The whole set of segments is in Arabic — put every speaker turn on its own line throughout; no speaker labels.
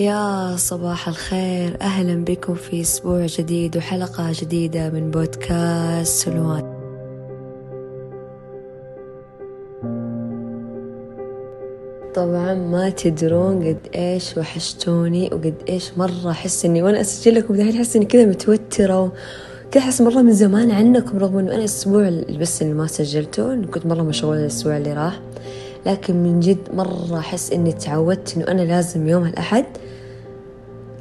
يا صباح الخير. أهلا بكم في أسبوع جديد وحلقة جديدة من بودكاست سلوان طبعا ما تدرون قد إيش وحشتوني وقد إيش مرة أحس إني وأنا أسجل لكم دحين أحس إني كذا متوترة كذا أحس مرة من زمان عنكم رغم إنه أنا الأسبوع بس اللي ما سجلته كنت مرة مشغولة الأسبوع اللي راح. لكن من جد مرة أحس إني تعودت إنه أنا لازم يوم الأحد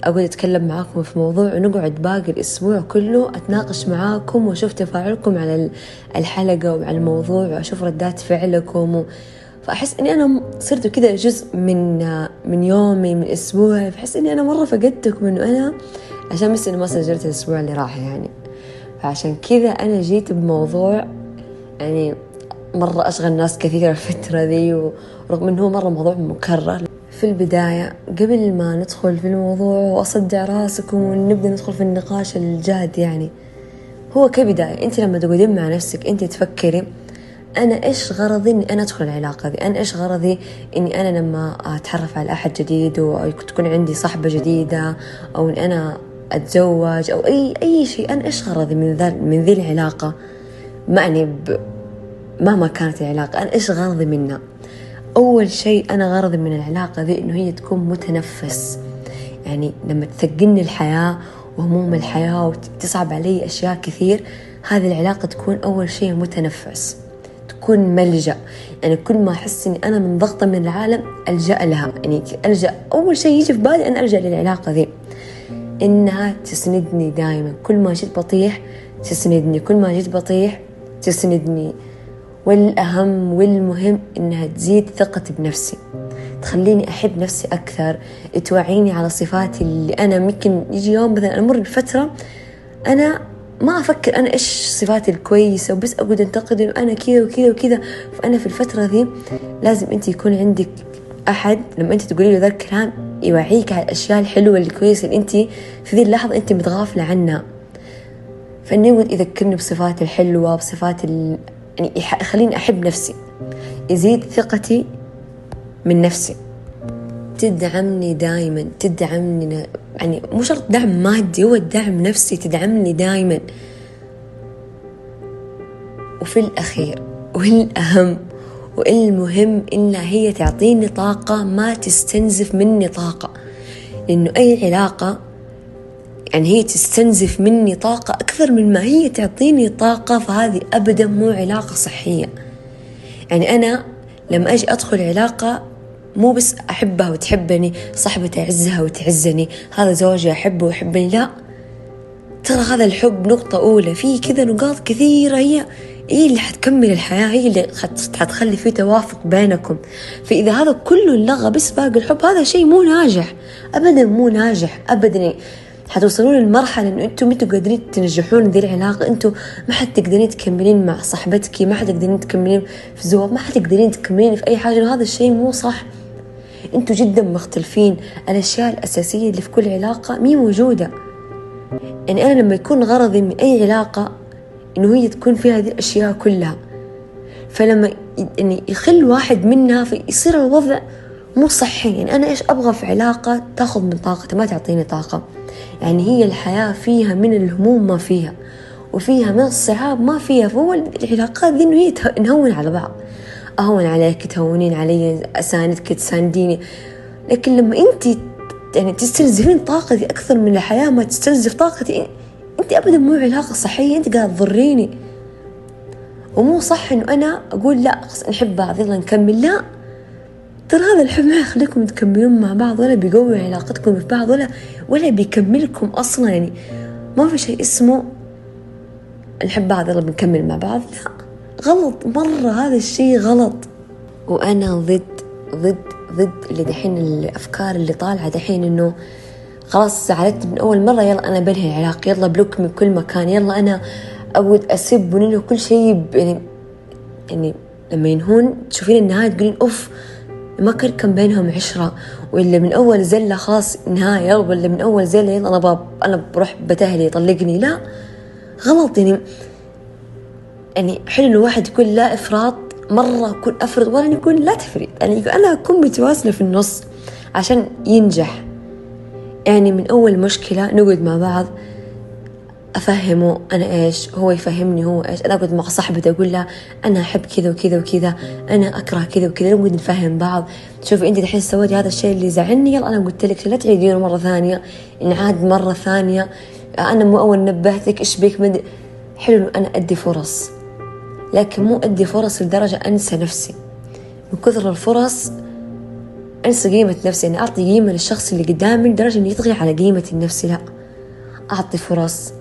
أقعد أتكلم معاكم في موضوع ونقعد باقي الأسبوع كله أتناقش معاكم وأشوف تفاعلكم على الحلقة وعلى الموضوع وأشوف ردات فعلكم و... فأحس إني أنا صرت كذا جزء من من يومي من أسبوعي. فأحس إني أنا مرة فقدتكم إنه أنا عشان بس إنه ما سجلت الأسبوع اللي راح يعني. فعشان كذا أنا جيت بموضوع يعني مرة أشغل ناس كثيرة الفترة ذي ورغم إنه هو مرة موضوع مكرر. في البداية قبل ما ندخل في الموضوع وأصدع رأسكم ونبدأ ندخل في النقاش الجاد يعني هو كبداية أنت لما تقعدين مع نفسك أنت تفكري أنا إيش غرضي إني أنا أدخل العلاقة دي أنا إيش غرضي إني أنا لما أتعرف على أحد جديد وتكون عندي صحبة جديدة أو إني أنا أتزوج أو أي أي شيء أنا إيش غرضي من ذا من ذي العلاقة؟ معني ب مهما كانت العلاقة أنا إيش غرضي منها؟ أول شيء أنا غرضي من العلاقة ذي إنه هي تكون متنفس. يعني لما تثقلني الحياة وهموم الحياة وتصعب علي أشياء كثير هذه العلاقة تكون أول شيء متنفس تكون ملجأ. يعني كل ما أحس إني أنا من ضغطة من العالم ألجأ لها. يعني ألجأ أول شيء يجي في بالي أنا ألجأ للعلاقة ذي. إنها تسندني دائما كل ما جيت بطيح تسندني كل ما جيت بطيح تسندني. والأهم والمهم إنها تزيد ثقتي بنفسي تخليني أحب نفسي أكثر توعيني على صفاتي اللي أنا ممكن يجي يوم مثلا أمر بفترة أنا ما أفكر أنا إيش صفاتي الكويسة وبس أقعد أنتقد إنه أنا كذا وكذا وكذا. فأنا في الفترة ذي لازم أنت يكون عندك أحد لما أنت تقولي له ذا الكلام يوعيك على الأشياء الحلوة الكويسة اللي أنت في ذي اللحظة أنت متغافلة عنها. فإنه يذكرني بصفاتي الحلوة بصفات يعني يخليني أحب نفسي يزيد ثقتي من نفسي. تدعمني دائما تدعمني يعني مو شرط دعم مادي هو الدعم نفسي تدعمني دائما وفي الأخير والأهم والمهم إنها هي تعطيني طاقة ما تستنزف مني طاقة. لأنه أي علاقة يعني هي تستنزف مني طاقة أكثر من ما هي تعطيني طاقة فهذه أبدا مو علاقة صحية. يعني أنا لما أجي أدخل علاقة مو بس أحبها وتحبني صاحبة تعزها وتعزني هذا زوجي أحبه ويحبني لا. ترى هذا الحب نقطة أولى في كذا نقاط كثيرة هي هي اللي حتكمل الحياة هي اللي حتخلي في توافق بينكم. فإذا هذا كله انلغى بس باقي الحب هذا شيء مو ناجح أبدا مو ناجح أبدا. حتوصلون لمرحلة إنه أنتم ما قادرين تنجحون ذي العلاقة؟ أنتم ما حتقدرين تكملين مع صاحبتك ما حتقدرين تكملين في زواج ما حتقدرين تكملين في أي حاجة. وهذا الشيء مو صح. أنتم جدا مختلفين. الأشياء الأساسية اللي في كل علاقة مي موجودة. يعني أنا لما يكون غرضي من أي علاقة إنه هي تكون فيها هذه الأشياء كلها. فلما يعني يخل واحد منها فيصير الوضع مو صحي. يعني أنا إيش أبغى في علاقة؟ تاخذ من طاقتي ما تعطيني طاقة. يعني هي الحياة فيها من الهموم ما فيها وفيها من الصعاب ما فيها. فهو العلاقات ذي إنه نهون على بعض. أهون عليك تهونين علي أساندك تسانديني. لكن لما أنت يعني تستنزفين طاقتي أكثر من الحياة ما تستنزف طاقتي أنت أبدا مو علاقة صحية. أنت قاعد تضريني. ومو صح إنه أنا أقول لا نحب بعض يلا نكمل. لا. ترى هذا الحب ما يخليكم تكملون مع بعض ولا بيقوي علاقتكم في بعض ولا ولا بيكملكم أصلا يعني ما في شيء اسمه نحب بعض يلا بنكمل مع بعض. لا غلط مرة هذا الشيء غلط. وأنا ضد ضد ضد اللي دحين الأفكار اللي طالعة دحين إنه خلاص زعلت من أول مرة يلا أنا بنهي العلاقة يلا بلوك من كل مكان يلا أنا أود أسب وننهي كل شيء يعني يعني لما ينهون تشوفين النهاية تقولين أوف ما كان كان بينهم عشرة ولا من أول زلة خاص نهاية ولا من أول زلة يلا أنا باب أنا بروح بتهلي يطلقني. لا غلط يعني. يعني حلو الواحد يكون لا إفراط مرة أكون أفرط ولا يكون لا تفريط. يعني أنا أكون متوازنة في النص عشان ينجح. يعني من أول مشكلة نقعد مع بعض أفهمه أنا إيش هو يفهمني هو إيش. أنا أقعد مع صاحبتي أقول لها أنا أحب كذا وكذا وكذا أنا أكره كذا وكذا نقعد نفهم بعض. شوفي أنت دحين سويتي هذا الشيء اللي زعلني يلا أنا قلت لك لا تعيدينه مرة ثانية نعاد مرة ثانية. أنا مو أول نبهتك إيش بيك؟ مد... حلو أنا أدي فرص لكن مو أدي فرص لدرجة أنسى نفسي. من كثر الفرص أنسى قيمة نفسي أنا أعطي قيمة للشخص اللي قدامي لدرجة إنه يطغي على قيمتي النفسي لا أعطي فرص.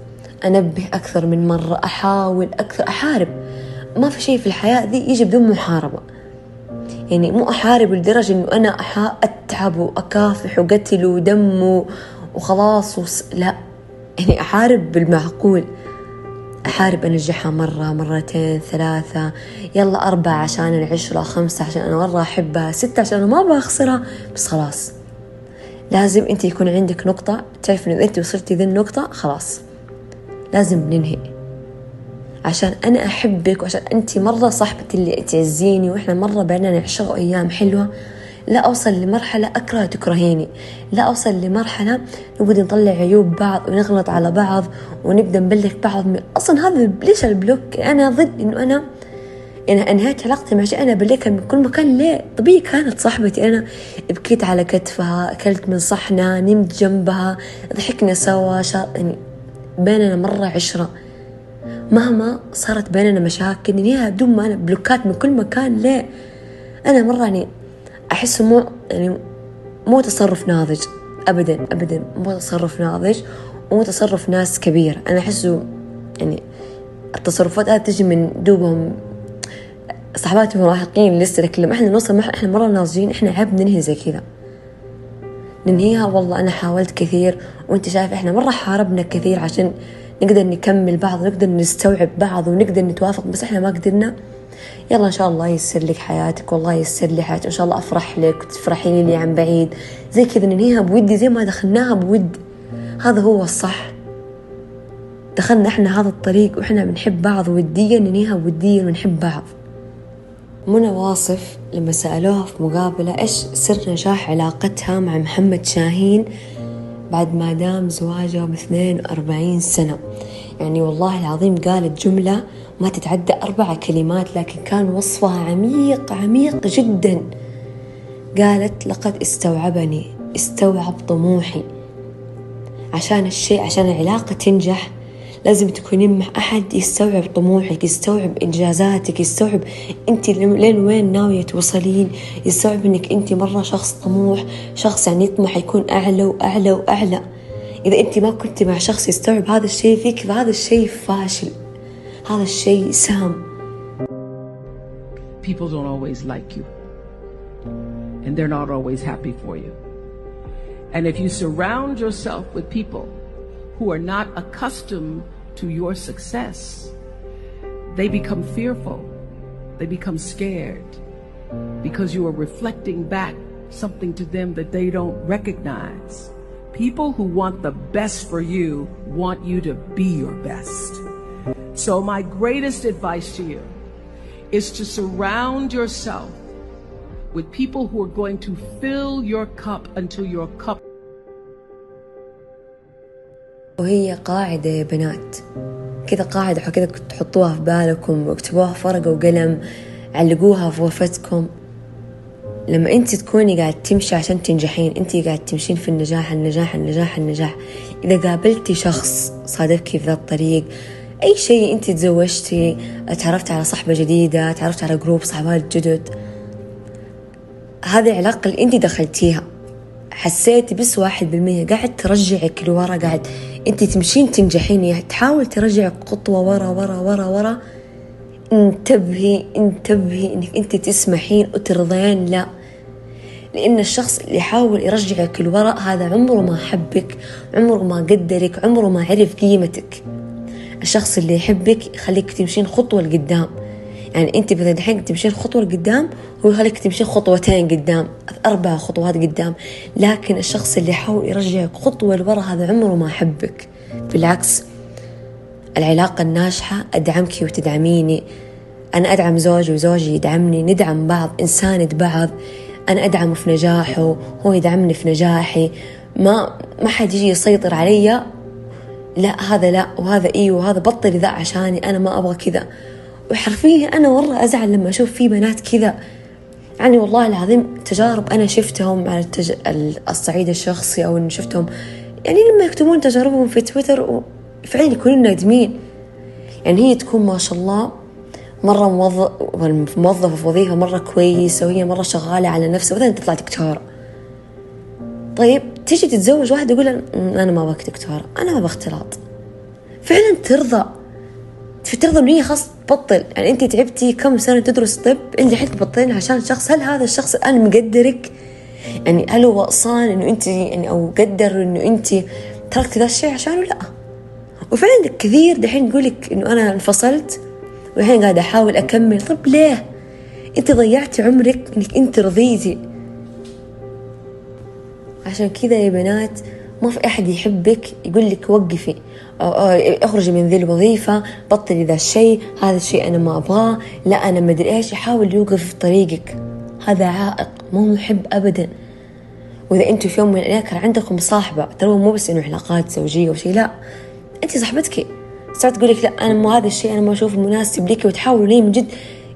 أنبه أكثر من مرة أحاول أكثر أحارب. ما في شيء في الحياة ذي يجي بدون محاربة. يعني مو أحارب لدرجة إنه أنا أحا أتعب وأكافح وقتل ودم وخلاص وس... لا. يعني أحارب بالمعقول. أحارب أنجحها مرة مرتين ثلاثة. يلا أربعة عشان العشرة خمسة عشان أنا مرة أحبها ستة عشان أنا ما أبغى أخسرها بس خلاص. لازم أنت يكون عندك نقطة. تعرف إنه أنت وصلتي ذي النقطة خلاص. لازم ننهي. عشان أنا أحبك وعشان أنت مرة صاحبتي اللي تعزيني وإحنا مرة بيننا نعشق أيام حلوة لا أوصل لمرحلة أكره تكرهيني. لا أوصل لمرحلة نقعد نطلع عيوب بعض ونغلط على بعض ونبدأ نبلك بعض من أصلا هذا ليش ال block أنا ضد إنه أنا أنا أنهيت علاقتي مع شيء أنا أبلكها من كل مكان. ليه؟ طبيعي كانت صاحبتي أنا. بكيت على كتفها أكلت من صحنها نمت جنبها ضحكنا سوا شا... يعني بيننا مرة عشرة. مهما صارت بيننا مشاكل ننهيها بدون ما أنا بلوكات من كل مكان. ليه؟ أنا مرة يعني أحسه مو يعني مو تصرف ناضج. أبدا أبدا مو تصرف ناضج ومو تصرف ناس كبير. أنا أحسه يعني التصرفات هذه تجي من دوبهم صحباتي مراهقين لسه لكن لما إحنا نوصل إحنا مرة ناضجين إحنا عيب ننهي زي كذا. ننهيها. والله أنا حاولت كثير وأنت شايف إحنا مرة حاربنا كثير عشان نقدر نكمل بعض ونقدر نستوعب بعض ونقدر نتوافق بس إحنا ما قدرنا. يلا إن شاء الله يسر لك حياتك والله يسر لي حياتك. إن شاء الله أفرح لك وتفرحي لي عن بعيد. زي كذا ننهيها بودي زي ما دخلناها بود. هذا هو الصح. دخلنا إحنا هذا الطريق وإحنا بنحب بعض وديا ننهيها وديا ونحب بعض. منى واصف لما سألوها في مقابلة إيش سر نجاح علاقتها مع محمد شاهين بعد ما دام زواجهم 42 سنة. يعني والله العظيم قالت جملة ما تتعدى أربع كلمات لكن كان وصفها عميق عميق جدا. قالت لقد استوعبني استوعب طموحي. عشان الشيء عشان العلاقة تنجح لازم تكونين مع أحد يستوعب طموحك يستوعب إنجازاتك يستوعب أنت لين وين ناوية توصلين. يستوعب أنك أنت مرة شخص طموح شخص يعني يطمح يكون أعلى وأعلى وأعلى. إذا أنت ما كنت مع شخص يستوعب هذا الشيء فيك فهذا الشيء فاشل. هذا الشيء سام.
People don't always like you. And they're not always happy for you. And if you surround yourself with people who are not accustomed to your success, they become fearful. They become scared because you are reflecting back something to them that they don't recognize. People who want the best for you want you to be your best. So, my greatest advice to you is to surround yourself with people who are going to fill your cup until your cup
وهي قاعدة يا بنات. كذا قاعدة كذا تحطوها في بالكم واكتبوها في ورقة وقلم علقوها في غرفتكم لما انت تكوني قاعد تمشي عشان تنجحين انت قاعد تمشين في النجاح النجاح النجاح النجاح. إذا قابلتي شخص صادفكي في ذا الطريق أي شيء انت تزوجتي تعرفت على صحبة جديدة تعرفت على جروب صحبات جدد هذه العلاقة اللي انت دخلتيها حسيتي بس واحد بالمية. قاعد ترجعك لورا قاعد أنت تمشين تنجحين تحاول ترجعك خطوة ورا ورا ورا ورا. انتبهي انتبهي إنك أنت تسمحين وترضين لا. لأن الشخص اللي يحاول يرجعك لورا هذا عمره ما حبك عمره ما قدرك عمره ما عرف قيمتك. الشخص اللي يحبك يخليك تمشين خطوة لقدام. يعني أنت مثلا الحين تمشين خطوة لقدام هو يخليك تمشين خطوتين قدام أربع خطوات قدام. لكن الشخص اللي يحاول يرجعك خطوة لورا هذا عمره ما حبك بالعكس العلاقة الناجحة أدعمك وتدعميني. أنا أدعم زوجي وزوجي يدعمني ندعم بعض نساند بعض أنا أدعمه في نجاحه هو يدعمني في نجاحي. ما ما حد يجي يسيطر علي. لا هذا لا وهذا إي وهذا بطل ذا عشاني. أنا ما أبغى كذا. وحرفيا أنا مرة أزعل لما أشوف في بنات كذا. يعني والله العظيم تجارب أنا شفتهم على التج... الصعيد الشخصي أو اني شفتهم. يعني لما يكتبون تجاربهم في تويتر فعلا يكونون نادمين. يعني هي تكون ما شاء الله مرة موظف موظفة في وظيفة مرة كويسة وهي مرة شغالة على نفسها مثلا تطلع دكتورة طيب تيجي تتزوج واحد يقول أنا ما أبغاك دكتورة أنا ما اختلاط. فعلا ترضى. فترضى إنه هي خلاص تبطل يعني أنت تعبتي كم سنة تدرس طب أنت الحين تبطلين عشان شخص. هل هذا الشخص الآن مقدرك؟ يعني هل هو وصان إنه أنت يعني أو قدر إنه أنت تركتي ذا الشيء عشانه؟ لا. وفعلا كثير دحين يقولك إنه أنا انفصلت والحين قاعدة أحاول أكمل. طب ليه؟ أنت ضيعتي عمرك إنك أنت رضيتي. عشان كذا يا بنات ما في أحد يحبك يقول لك وقفي اخرجي من ذي الوظيفة بطلي ذا الشيء هذا الشيء أنا ما أبغاه لا أنا ما أدري إيش يحاول يوقف في طريقك. هذا عائق مو محب أبدا. وإذا أنتوا في يوم من الأيام كان عندكم صاحبة ترى مو بس إنه علاقات زوجية وشيء لا. أنت صاحبتك. صارت تقول لك لا أنا مو هذا الشيء أنا ما أشوفه مناسب لك وتحاول ليه من جد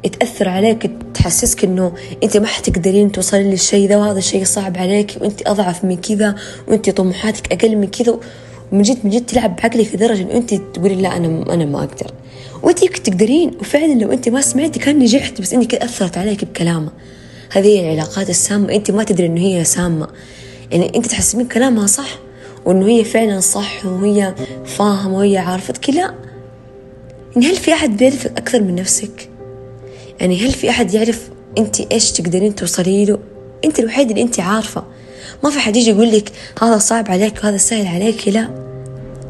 تأثر عليك تحسسك إنه أنت ما حتقدرين توصلين للشيء ذا وهذا الشيء صعب عليك وأنت أضعف من كذا وأنت طموحاتك أقل من كذا ومن جد من جد تلعب بعقلك لدرجة إنه أنت تقولي لا أنا أنا ما أقدر. وأنت تقدرين وفعلا لو أنت ما سمعتي كان نجحت بس إنك أثرت عليك بكلامها هذه العلاقات السامة أنت ما تدري إنه هي سامة. يعني أنت تحسبين كلامها صح وإنه هي فعلا صح وهي فاهمة وهي عارفتك لا. يعني هل في أحد بيعرفك أكثر من نفسك؟ يعني هل في أحد يعرف أنت إيش تقدرين توصلي له؟ أنت الوحيد اللي أنت عارفة. ما في حد يجي يقول لك هذا صعب عليك وهذا سهل عليك لا.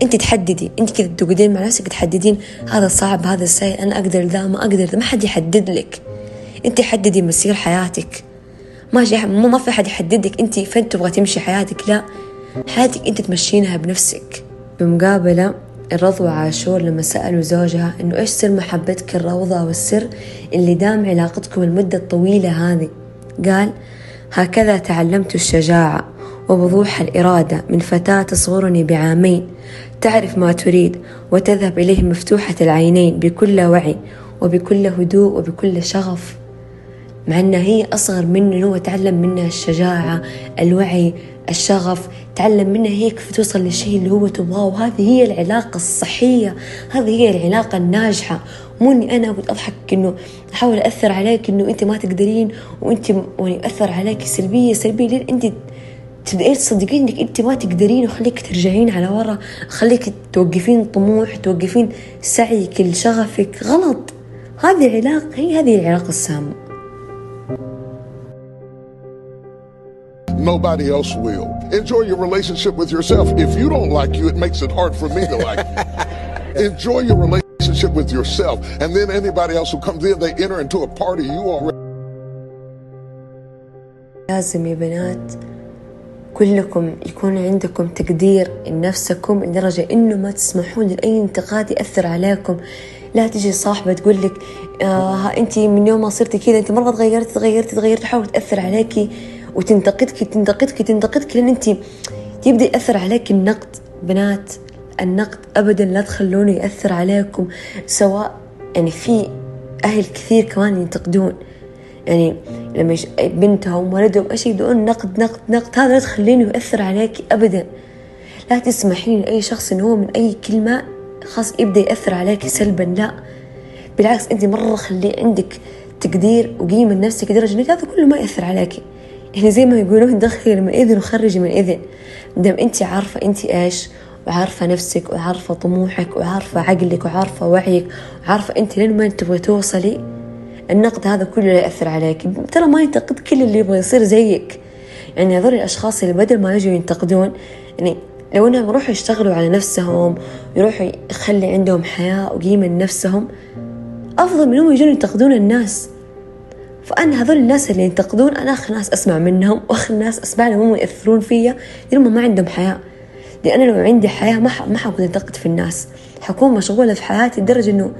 أنت تحددي. أنت كذا تقعدين مع نفسك تحددين هذا صعب هذا سهل أنا أقدر ذا ما أقدر ذا ما حد يحدد لك. أنت حددي مسير حياتك. ما ما في حد يحددك أنت فين تبغى تمشي حياتك لا. حياتك أنت تمشينها بنفسك بمقابلة الرضوى عاشور لما سألوا زوجها إنه إيش سر محبتك الروضة والسر اللي دام علاقتكم المدة الطويلة هذه؟ قال هكذا تعلمت الشجاعة ووضوح الإرادة من فتاة تصغرني بعامين. تعرف ما تريد وتذهب إليه مفتوحة العينين بكل وعي وبكل هدوء وبكل شغف. مع أنها هي أصغر منه هو تعلم منها الشجاعة الوعي الشغف تعلم منها هي كيف توصل للشيء اللي هو تبغاه. وهذه هي العلاقة الصحية هذه هي العلاقة الناجحة. مو إني أنا اقعد أضحك إنه أحاول أثر عليك إنه أنت ما تقدرين وأنت يعني أثر عليك سلبية سلبية لين أنت تبدأين تصدقين إنك أنت ما تقدرين. وخليك ترجعين على ورا خليك توقفين طموح توقفين سعيك لشغفك. غلط. هذه العلاقة هي هذه العلاقة السامة.
Nobody else will. Enjoy your relationship with yourself. If you don't like you, it makes it hard for me to like you. Enjoy your relationship with yourself. And then anybody else who comes in, they enter into a party you already.
لازم يا بنات كلكم يكون عندكم تقدير لنفسكم لدرجة إنه ما تسمحون لأي انتقاد يأثر عليكم لا تجي صاحبة تقول لك آه أنت من يوم ما صرتي كذا أنت مرة تغيرتي تغيرتي تغيرتي تحاول تأثر عليكي وتنتقدك تنتقدك تنتقدك لين أنت يبدأ يأثر عليك النقد. بنات النقد ابدا لا تخلونه يأثر عليكم سواء يعني في أهل كثير كمان ينتقدون. يعني لما. بنتهم ولدهم إيش يبدون نقد نقد نقد هذا لا تخلينه يأثر عليك ابدا. لا تسمحين لأي شخص انه هو من أي كلمة خاص يبدأ يأثر عليك سلبا لا. بالعكس أنت مرة خلي عندك تقدير وقيمة لنفسك لدرجة إنك هذا كله ما يأثر عليك. يعني زي ما يقولون دخلي من إذن وخرجي من إذن. دام أنت عارفة أنت إيش وعارفة نفسك وعارفة طموحك وعارفة عقلك وعارفة وعيك وعارفة أنت لين وين تبغي توصلي. النقد هذا كله لا يأثر عليك. ترى ما ينتقد كل اللي يبغى يصير زيك. يعني هذول الأشخاص اللي بدل ما يجوا ينتقدون يعني لو إنهم يروحوا يشتغلوا على نفسهم يروحوا يخلي عندهم حياة وقيمة لنفسهم أفضل من إنهم يجون ينتقدون الناس. فأنا هذول الناس اللي ينتقدون أنا آخر ناس أسمع منهم وآخر ناس أسمع لهم هم يأثرون فيا لأنهم ما عندهم حياة. لأن لو عندي حياة ما ما حكون أنتقد في الناس. حكون مشغولة في حياتي لدرجة إنه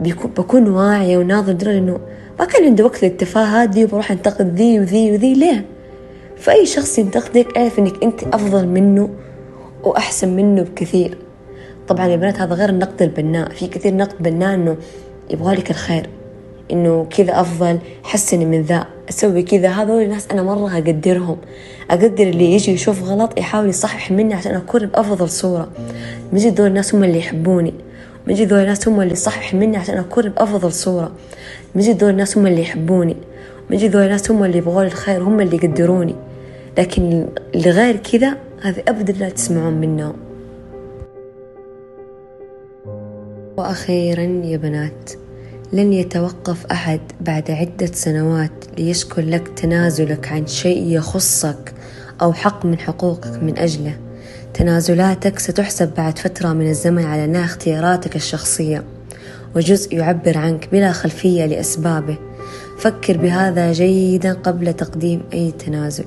بيكون بكون واعية وناظر لدرجة إنه ما كان عندي وقت للتفاهة دي وبروح أنتقد ذي وذي وذي. ليه؟ فأي شخص ينتقدك أعرف إنك أنت أفضل منه وأحسن منه بكثير. طبعا يا بنات هذا غير النقد البناء. في كثير نقد بناء إنه يبغالك الخير. إنه كذا أفضل حسني من ذا أسوي كذا. هذول الناس أنا مرة أقدرهم. أقدر اللي يجي يشوف غلط يحاول يصحح مني عشان أكون بأفضل صورة. مجد دول الناس هم اللي يحبوني. مجد دول الناس هم اللي يصحح مني عشان أكون بأفضل صورة. مجد دول الناس هم اللي يحبوني. مجد دول الناس هم اللي يبغوا الخير هم اللي يقدروني. لكن اللي غير كذا هذه أبدا لا تسمعون منهم. وأخيرا يا بنات لن يتوقف أحد بعد عدة سنوات ليشكر لك تنازلك عن شيء يخصك أو حق من حقوقك من أجله. تنازلاتك ستحسب بعد فترة من الزمن على أنها اختياراتك الشخصية وجزء يعبر عنك بلا خلفية لأسبابه. فكر بهذا جيدا قبل تقديم أي تنازل.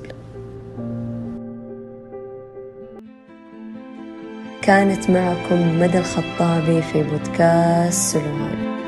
كانت معكم مدى الخطابي في بودكاست سلوان